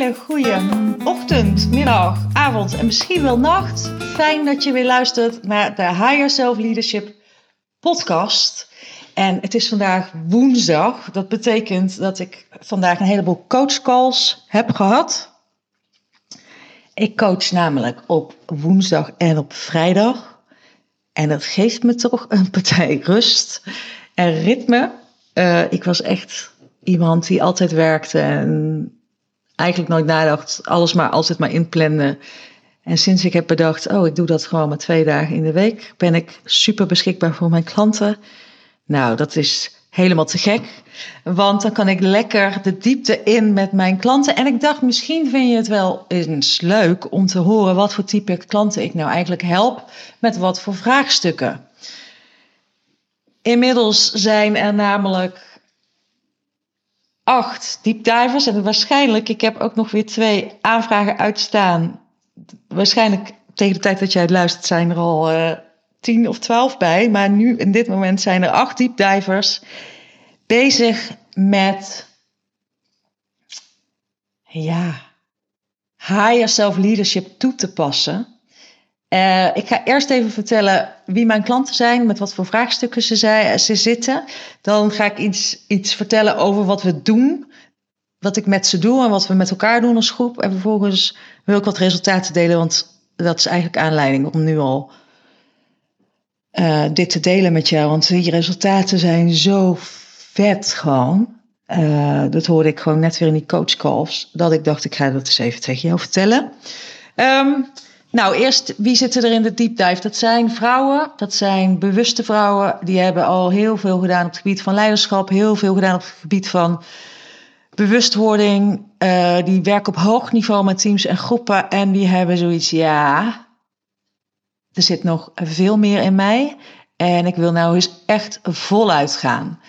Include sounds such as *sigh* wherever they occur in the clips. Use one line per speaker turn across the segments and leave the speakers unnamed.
hele goede ochtend, middag, avond en misschien wel nacht. Fijn dat je weer luistert naar de Higher Self Leadership podcast. En het is vandaag woensdag. Dat betekent dat ik vandaag een heleboel coachcalls heb gehad. Ik coach namelijk op woensdag en op vrijdag. En dat geeft me toch een partij rust en ritme. Uh, ik was echt iemand die altijd werkte en eigenlijk nooit nadacht, alles maar altijd maar inplannen. En sinds ik heb bedacht, oh, ik doe dat gewoon maar twee dagen in de week, ben ik super beschikbaar voor mijn klanten. Nou, dat is helemaal te gek. Want dan kan ik lekker de diepte in met mijn klanten. En ik dacht, misschien vind je het wel eens leuk om te horen wat voor type klanten ik nou eigenlijk help met wat voor vraagstukken. Inmiddels zijn er namelijk acht deepdivers. En waarschijnlijk, ik heb ook nog weer twee aanvragen uitstaan. Waarschijnlijk tegen de tijd dat jij het luistert zijn er al uh, tien of twaalf bij. Maar nu, in dit moment, zijn er acht deepdivers bezig met... Ja, higher self-leadership toe te passen. Uh, ik ga eerst even vertellen wie mijn klanten zijn, met wat voor vraagstukken ze, zijn, ze zitten. Dan ga ik iets, iets vertellen over wat we doen, wat ik met ze doe en wat we met elkaar doen als groep. En vervolgens wil ik wat resultaten delen, want dat is eigenlijk aanleiding om nu al uh, dit te delen met jou. Want die resultaten zijn zo vet gewoon. Uh, dat hoorde ik gewoon net weer in die coachcalls. Dat ik dacht, ik ga dat eens even tegen jou vertellen. Um, nou, eerst wie zitten er in de deep dive? Dat zijn vrouwen, dat zijn bewuste vrouwen. Die hebben al heel veel gedaan op het gebied van leiderschap, heel veel gedaan op het gebied van bewustwording. Uh, die werken op hoog niveau met teams en groepen en die hebben zoiets, ja, er zit nog veel meer in mij en ik wil nou eens echt voluit gaan.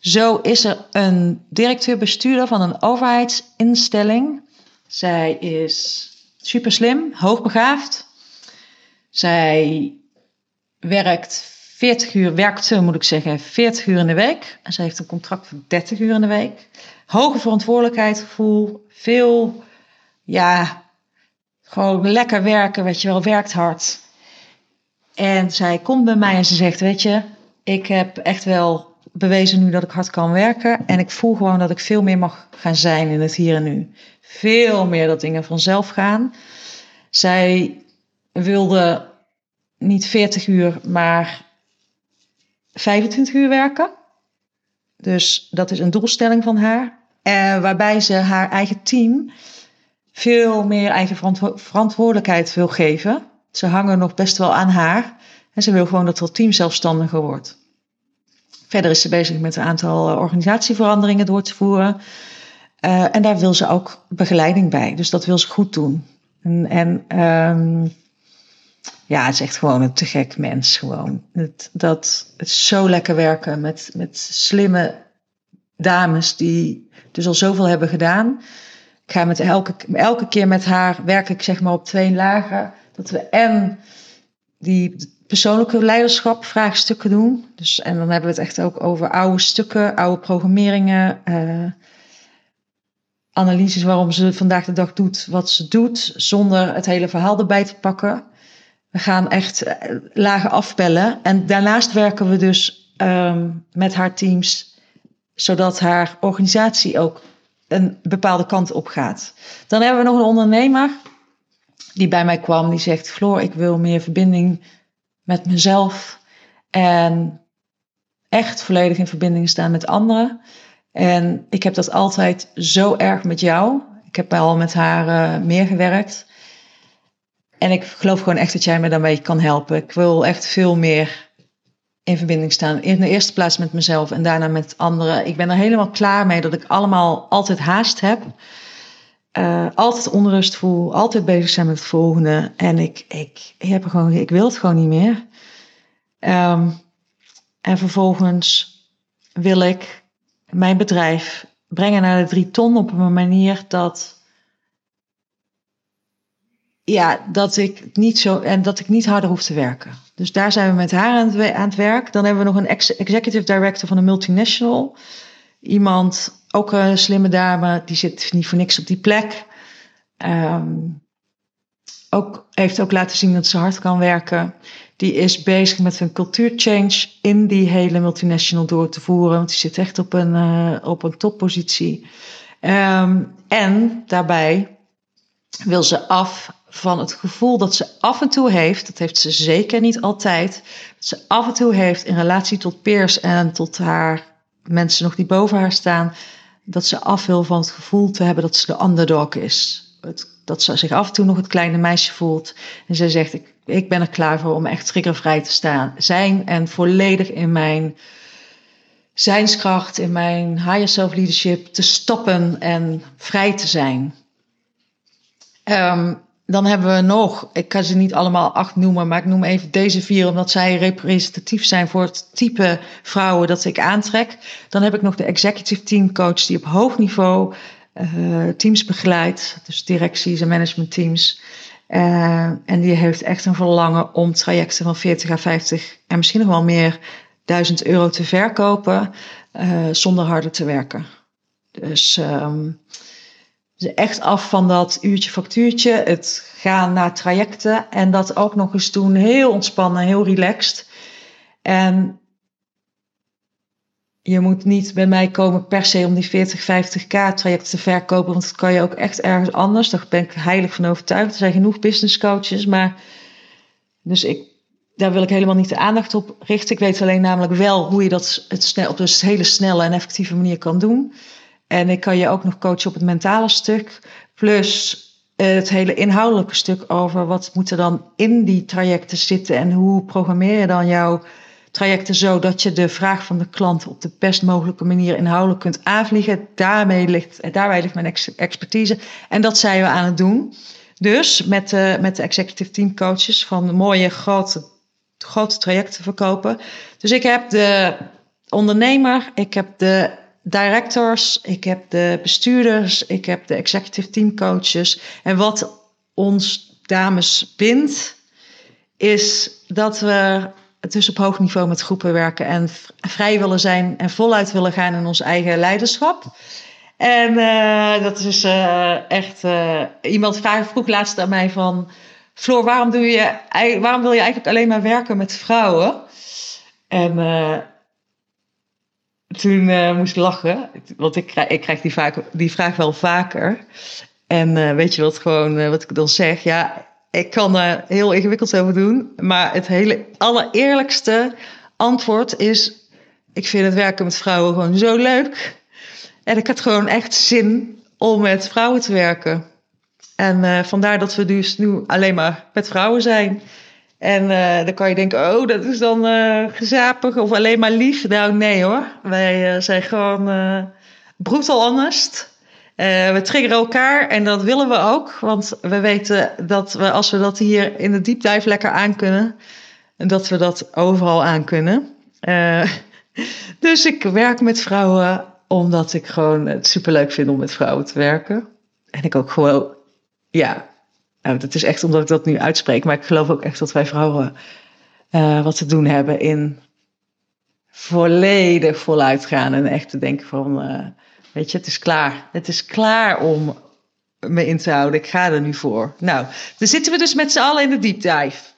Zo is er een directeur-bestuurder van een overheidsinstelling. Zij is super slim, hoogbegaafd. Zij werkt 40 uur, werkt moet ik zeggen, 40 uur in de week. En zij heeft een contract van 30 uur in de week. Hoge verantwoordelijkheidsgevoel, veel, ja, gewoon lekker werken, weet je wel, werkt hard. En zij komt bij mij en ze zegt, weet je, ik heb echt wel bewezen nu dat ik hard kan werken. En ik voel gewoon dat ik veel meer mag gaan zijn in het hier en nu veel meer dat dingen vanzelf gaan. Zij wilde niet 40 uur, maar 25 uur werken. Dus dat is een doelstelling van haar. En waarbij ze haar eigen team veel meer eigen verantwoordelijkheid wil geven. Ze hangen nog best wel aan haar. En ze wil gewoon dat het team zelfstandiger wordt. Verder is ze bezig met een aantal eh, organisatieveranderingen door te voeren. Uh, en daar wil ze ook begeleiding bij. Dus dat wil ze goed doen. En, en um, ja, het is echt gewoon een te gek mens. Gewoon. Het, dat, het zo lekker werken met, met slimme dames die dus al zoveel hebben gedaan. Ik ga met elke, elke keer met haar werk ik zeg maar op twee lagen. Dat we en die persoonlijke leiderschap vraagstukken doen. Dus, en dan hebben we het echt ook over oude stukken, oude programmeringen. Uh, analyses waarom ze vandaag de dag doet wat ze doet, zonder het hele verhaal erbij te pakken. We gaan echt eh, lagen afpellen. En daarnaast werken we dus um, met haar teams, zodat haar organisatie ook een bepaalde kant op gaat. Dan hebben we nog een ondernemer die bij mij kwam, die zegt: Floor, ik wil meer verbinding met mezelf en echt volledig in verbinding staan met anderen. En ik heb dat altijd zo erg met jou. Ik heb al met haar uh, meer gewerkt. En ik geloof gewoon echt dat jij me daarmee kan helpen. Ik wil echt veel meer in verbinding staan. In de eerste plaats met mezelf en daarna met anderen. Ik ben er helemaal klaar mee dat ik allemaal altijd haast heb. Uh, altijd onrust voel, altijd bezig zijn met het volgende. En ik, ik, ik, heb gewoon, ik wil het gewoon niet meer. Um, en vervolgens wil ik mijn bedrijf brengen naar de drie ton op een manier dat. Ja, dat ik niet zo en dat ik niet harder hoef te werken. Dus daar zijn we met haar aan het, aan het werk. Dan hebben we nog een executive director van een multinational. Iemand, ook een slimme dame, die zit niet voor niks op die plek. ehm, ook, heeft ook laten zien dat ze hard kan werken. Die is bezig met een cultuurchange in die hele multinational door te voeren. Want die zit echt op een, uh, op een toppositie. Ehm, en daarbij wil ze af van het gevoel dat ze af en toe heeft, dat heeft ze zeker niet altijd, dat ze af en toe heeft in relatie tot peers en tot haar mensen nog die boven haar staan, dat ze af wil van het gevoel te hebben dat ze de underdog is. dat ze zich af en toe nog het kleine meisje voelt. En ze zegt, ik, ik ben er klaar voor om echt triggervrij te staan, zijn en volledig in mijn zijnskracht, in mijn higher self leadership te stoppen en vrij te zijn. Um, dan hebben we nog, ik kan ze niet allemaal acht noemen, maar ik noem even deze vier, omdat zij representatief zijn voor het type vrouwen dat ik aantrek. Dan heb ik nog de executive team coach die op hoog niveau uh, teams begeleidt, dus directies en managementteams. Uh, en die heeft echt een verlangen om trajecten van 40 à 50 en misschien nog wel meer duizend euro te verkopen uh, zonder harder te werken. Dus um, dus echt af van dat uurtje factuurtje, het gaan naar trajecten en dat ook nog eens doen heel ontspannen, heel relaxed. En je moet niet bij mij komen per se om die 40, 50k trajecten te verkopen, want dat kan je ook echt ergens anders. Daar ben ik heilig van overtuigd. Er zijn genoeg business coaches, maar dus ik, daar wil ik helemaal niet de aandacht op richten. Ik weet alleen namelijk wel hoe je dat het snel, op een hele snelle en effectieve manier kan doen. En ik kan je ook nog coachen op het mentale stuk. Plus eh, het hele inhoudelijke stuk over wat moet er dan in die trajecten zitten en hoe programmeer je dan jouw trajecten zo dat je de vraag van de klant op de best mogelijke manier inhoudelijk kunt aanvliegen. Daarmee ligt, daarbij ligt mijn expertise en dat zijn we aan het doen. Dus met de, met de executive team coaches van mooie grote, grote trajecten verkopen. Dus ik heb de ondernemer, ik heb de directors, ik heb de bestuurders, ik heb de executive team coaches. En wat ons dames bindt, is dat we dus op hoog niveau met groepen werken en vrij willen zijn en voluit willen gaan in ons eigen leiderschap. En uh, dat is uh, echt. Uh, iemand vroeg laatst aan mij van. Floor, waarom, doe je, waarom wil je eigenlijk alleen maar werken met vrouwen? En toen uh, moest ik lachen, want ik ik krijg die, vaak, die vraag wel vaker. En uh, weet je wat, gewoon, uh, wat ik dan zeg? Ja, ik kan er heel ingewikkeld over doen. Maar het hele allereerlijkste antwoord is: ik vind het werken met vrouwen gewoon zo leuk. En ik had gewoon echt zin om met vrouwen te werken. En vandaar dat we dus nu alleen maar met vrouwen zijn. En uh, dan kan je denken, oh, dat is dan uh, gezapig of alleen maar lief. Nou, nee hoor. Wij uh, zijn gewoon brutal honest. we triggeren elkaar en dat willen we ook. Want we weten dat we, als we dat hier in de diepdijf lekker aan kunnen, dat we dat overal aan kunnen. *laughs* dus ik werk met vrouwen omdat ik gewoon het superleuk vind om met vrouwen te werken. En ik ook gewoon, ja, nou, dat is echt omdat ik dat nu uitspreek, maar ik geloof ook echt dat wij vrouwen uh, wat te doen hebben in volledig voluit gaan en echt te denken van, uh, weet je, het is klaar. Het is klaar om me in te houden. Ik ga er nu voor. Nou, dan zitten we dus met z'n allen in de deep dive.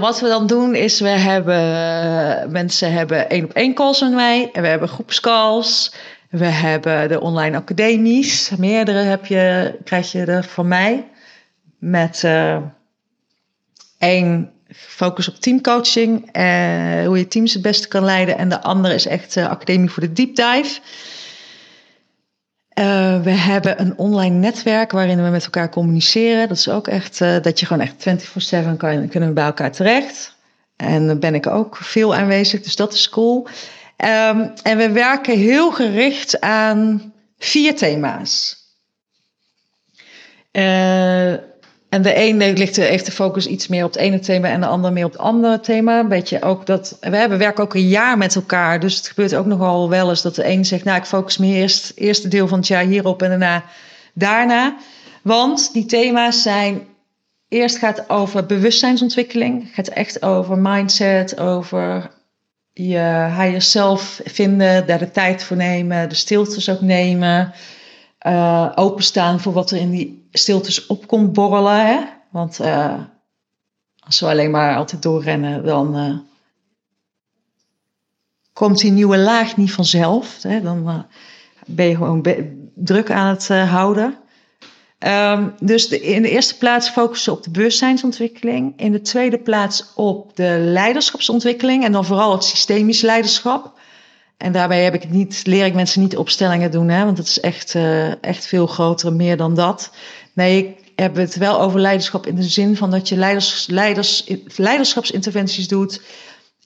Wat we dan doen is, we hebben, mensen hebben één op één calls met mij. En we hebben groepscalls. We hebben de online academies. Meerdere heb je, krijg je er van mij. Met uh, één focus op teamcoaching. Uh, hoe je teams het beste kan leiden. En de andere is echt uh, Academie voor de Deep Dive. We hebben een online netwerk waarin we met elkaar communiceren. Dat is ook echt dat je gewoon echt 24-7 kan, kunnen bij elkaar terecht. En dan ben ik ook veel aanwezig, dus dat is cool. Um, en we werken heel gericht aan vier thema's. Uh, en de ene ligt, heeft de focus iets meer op het ene thema en de andere meer op het andere thema. Een beetje ook dat, we hebben, werken ook een jaar met elkaar. Dus het gebeurt ook nogal wel eens dat de een zegt, nou ik focus me eerst eerste deel van het jaar hierop en daarna daarna. Want die thema's zijn, eerst gaat over bewustzijnsontwikkeling. Het gaat echt over mindset, over je higher self vinden, daar de tijd voor nemen, de stiltes ook nemen. uh, openstaan voor wat er in die stiltes op komt borrelen. Hè? Want uh, als we alleen maar altijd doorrennen, dan uh, komt die nieuwe laag niet vanzelf. Hè? Dan ben je gewoon druk aan het houden. Um, dus de, in de eerste plaats focussen op de bewustzijnsontwikkeling. In de tweede plaats op de leiderschapsontwikkeling. En dan vooral het systemisch leiderschap. En daarbij heb ik niet, leer ik mensen niet opstellingen doen, hè, want het is echt, uh, echt veel groter, meer dan dat. Nee, ik heb het wel over leiderschap in de zin van dat je leiders, leiders, leiderschapsinterventies doet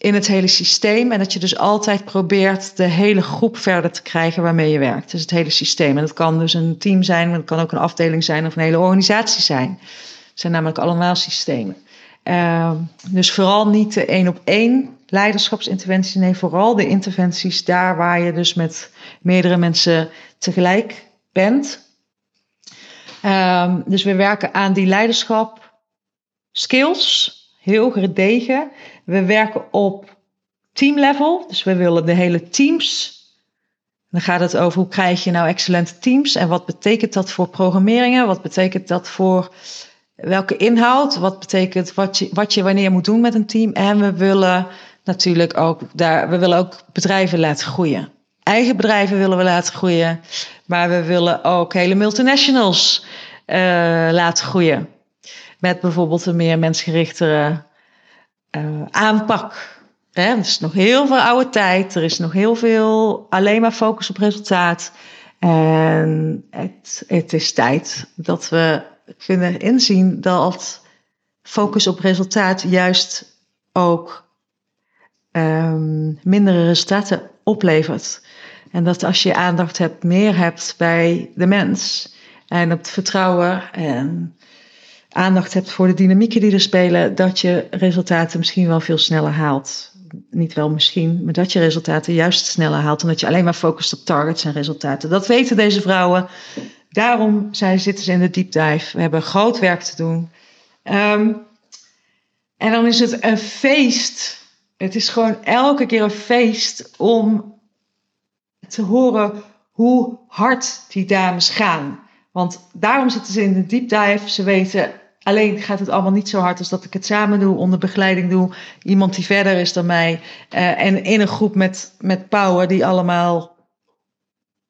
in het hele systeem. En dat je dus altijd probeert de hele groep verder te krijgen waarmee je werkt. Dus het hele systeem. En dat kan dus een team zijn, maar het kan ook een afdeling zijn of een hele organisatie zijn. Het zijn namelijk allemaal systemen. Uh, dus vooral niet de één op één leiderschapsinterventies. Nee, vooral de interventies daar waar je dus met meerdere mensen tegelijk bent. Um, dus we werken aan die leiderschap skills, heel gedegen. We werken op teamlevel, dus we willen de hele teams. Dan gaat het over hoe krijg je nou excellente teams en wat betekent dat voor programmeringen? Wat betekent dat voor welke inhoud? Wat betekent wat je, wat je wanneer moet doen met een team? En we willen natuurlijk ook daar, we willen ook bedrijven laten groeien. Eigen bedrijven willen we laten groeien, maar we willen ook hele multinationals uh, laten groeien. Met bijvoorbeeld een meer mensgerichtere uh, aanpak. Hè? Er is nog heel veel oude tijd, er is nog heel veel alleen maar focus op resultaat. En het, het is tijd dat we kunnen inzien dat focus op resultaat juist ook um, mindere resultaten oplevert. En dat als je aandacht hebt, meer hebt bij de mens en op het vertrouwen en aandacht hebt voor de dynamieken die er spelen, dat je resultaten misschien wel veel sneller haalt. Niet wel misschien, maar dat je resultaten juist sneller haalt dan dat je alleen maar focust op targets en resultaten. Dat weten deze vrouwen. Daarom zitten ze in de deep dive. We hebben groot werk te doen. Um, en dan is het een feest het is gewoon elke keer een feest om te horen hoe hard die dames gaan. Want daarom zitten ze in de deep dive. Ze weten, alleen gaat het allemaal niet zo hard als dat ik het samen doe, onder begeleiding doe. Iemand die verder is dan mij. Uh, en in een groep met, met power die allemaal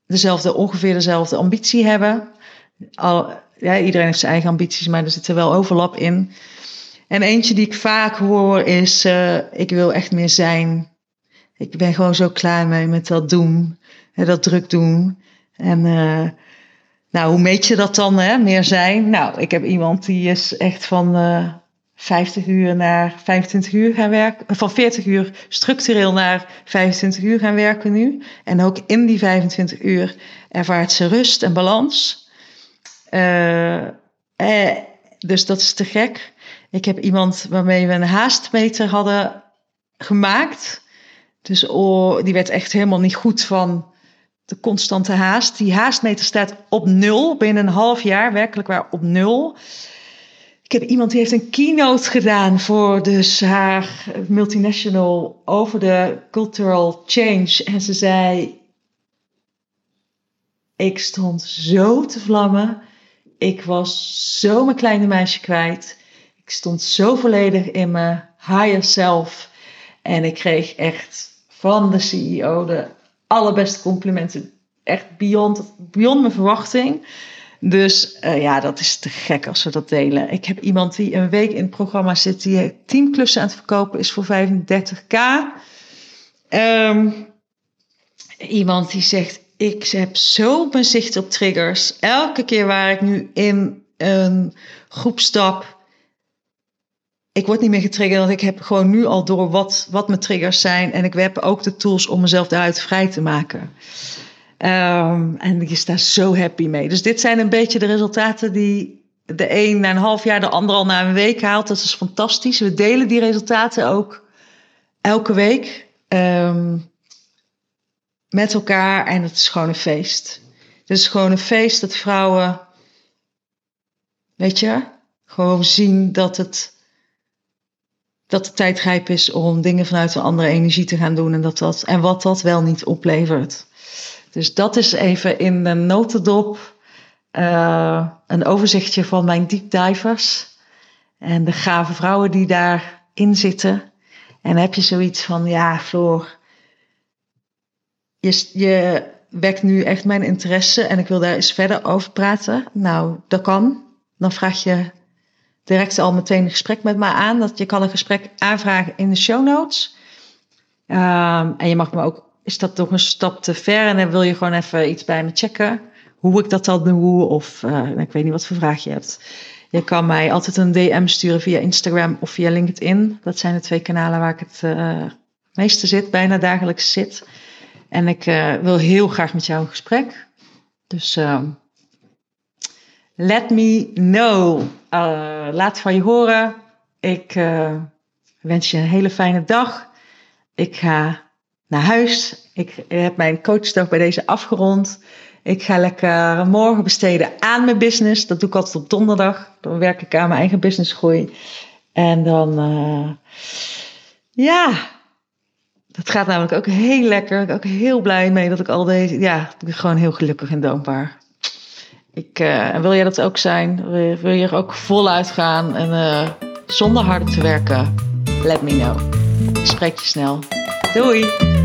dezelfde, ongeveer dezelfde ambitie hebben. Al, ja, iedereen heeft zijn eigen ambities, maar er zit er wel overlap in. En eentje die ik vaak hoor is: uh, ik wil echt meer zijn. Ik ben gewoon zo klaar mee met dat doen, hè, dat druk doen. En uh, nou, hoe meet je dat dan, hè? meer zijn? Nou, ik heb iemand die is echt van uh, eh, 50 uur naar 25 uur gaan werken. Van 40 uur structureel naar 25 uur gaan werken nu. En ook in die 25 uur ervaart ze rust en balans. Uh, eh, dus dat is te gek. Ik heb iemand waarmee we een haastmeter hadden gemaakt. Dus oh, die werd echt helemaal niet goed van de constante haast. Die haastmeter staat op nul binnen een half jaar, werkelijk waar op nul. Ik heb iemand die heeft een keynote gedaan voor dus haar multinational over de cultural change. En ze zei, ik stond zo te vlammen. Ik was zo mijn kleine meisje kwijt. Ik stond zo volledig in mijn higher self. En ik kreeg echt van de CEO de allerbeste complimenten. Echt beyond, beyond mijn verwachting. Dus uh, ja, dat is te gek als we dat delen. Ik heb iemand die een week in het programma zit, die teamklussen aan het verkopen is voor 35k. Um, ehm, iemand die zegt: Ik heb zo mijn zicht op triggers. Elke keer waar ik nu in een groep stap, ik word niet meer getriggerd, want ik heb gewoon nu al door wat, wat mijn triggers zijn. En ik heb ook de tools om mezelf daaruit vrij te maken. Um, en is daar zo happy mee. Dus dit zijn een beetje de resultaten die de een na een half jaar, de ander al na een week haalt. Dat is fantastisch. We delen die resultaten ook elke week um, met elkaar. En het is gewoon een feest. Het is gewoon een feest dat vrouwen, weet je, gewoon zien dat het dat de tijd rijp is om dingen vanuit een andere energie te gaan doen en, dat dat, en wat dat wel niet oplevert. Dus dat is even in de notendop eh, een overzichtje van mijn deep divers. En de gave vrouwen die daarin zitten. En heb je zoiets van, ja, Floor, je, je wekt nu echt mijn interesse en ik wil daar eens verder over praten. Nou, dat kan. Dan vraag je direct al meteen een gesprek met mij aan. Dat je kan een gesprek aanvragen in de show notes. Ehm, en je mag me ook, is dat toch een stap te ver en dan wil je gewoon even iets bij me checken. Hoe ik dat dan doe of uh, ik weet niet wat voor vraag je hebt. Je kan mij altijd een DM sturen via Instagram of via LinkedIn. Dat zijn de twee kanalen waar ik het uh, meeste zit, bijna dagelijks zit. En ik uh, wil heel graag met jou een gesprek. Dus uh, let me know. Uh, laat van je horen. Ik wens je een hele fijne dag. Ik ga naar huis. Ik heb mijn coachdag bij deze afgerond. Ik ga lekker morgen besteden aan mijn business. Dat doe ik altijd op donderdag. Dan werk ik aan mijn eigen businessgroei. En dan, ja, dat gaat namelijk ook heel lekker. Ik ben ook heel blij mee dat ik al deze. Ja, ik ben gewoon heel gelukkig en dankbaar. Ik, uh, wil jij dat ook zijn? Wil je, er ook voluit gaan en uh, zonder harder te werken? Let me know. Ik spreek je snel. Doei!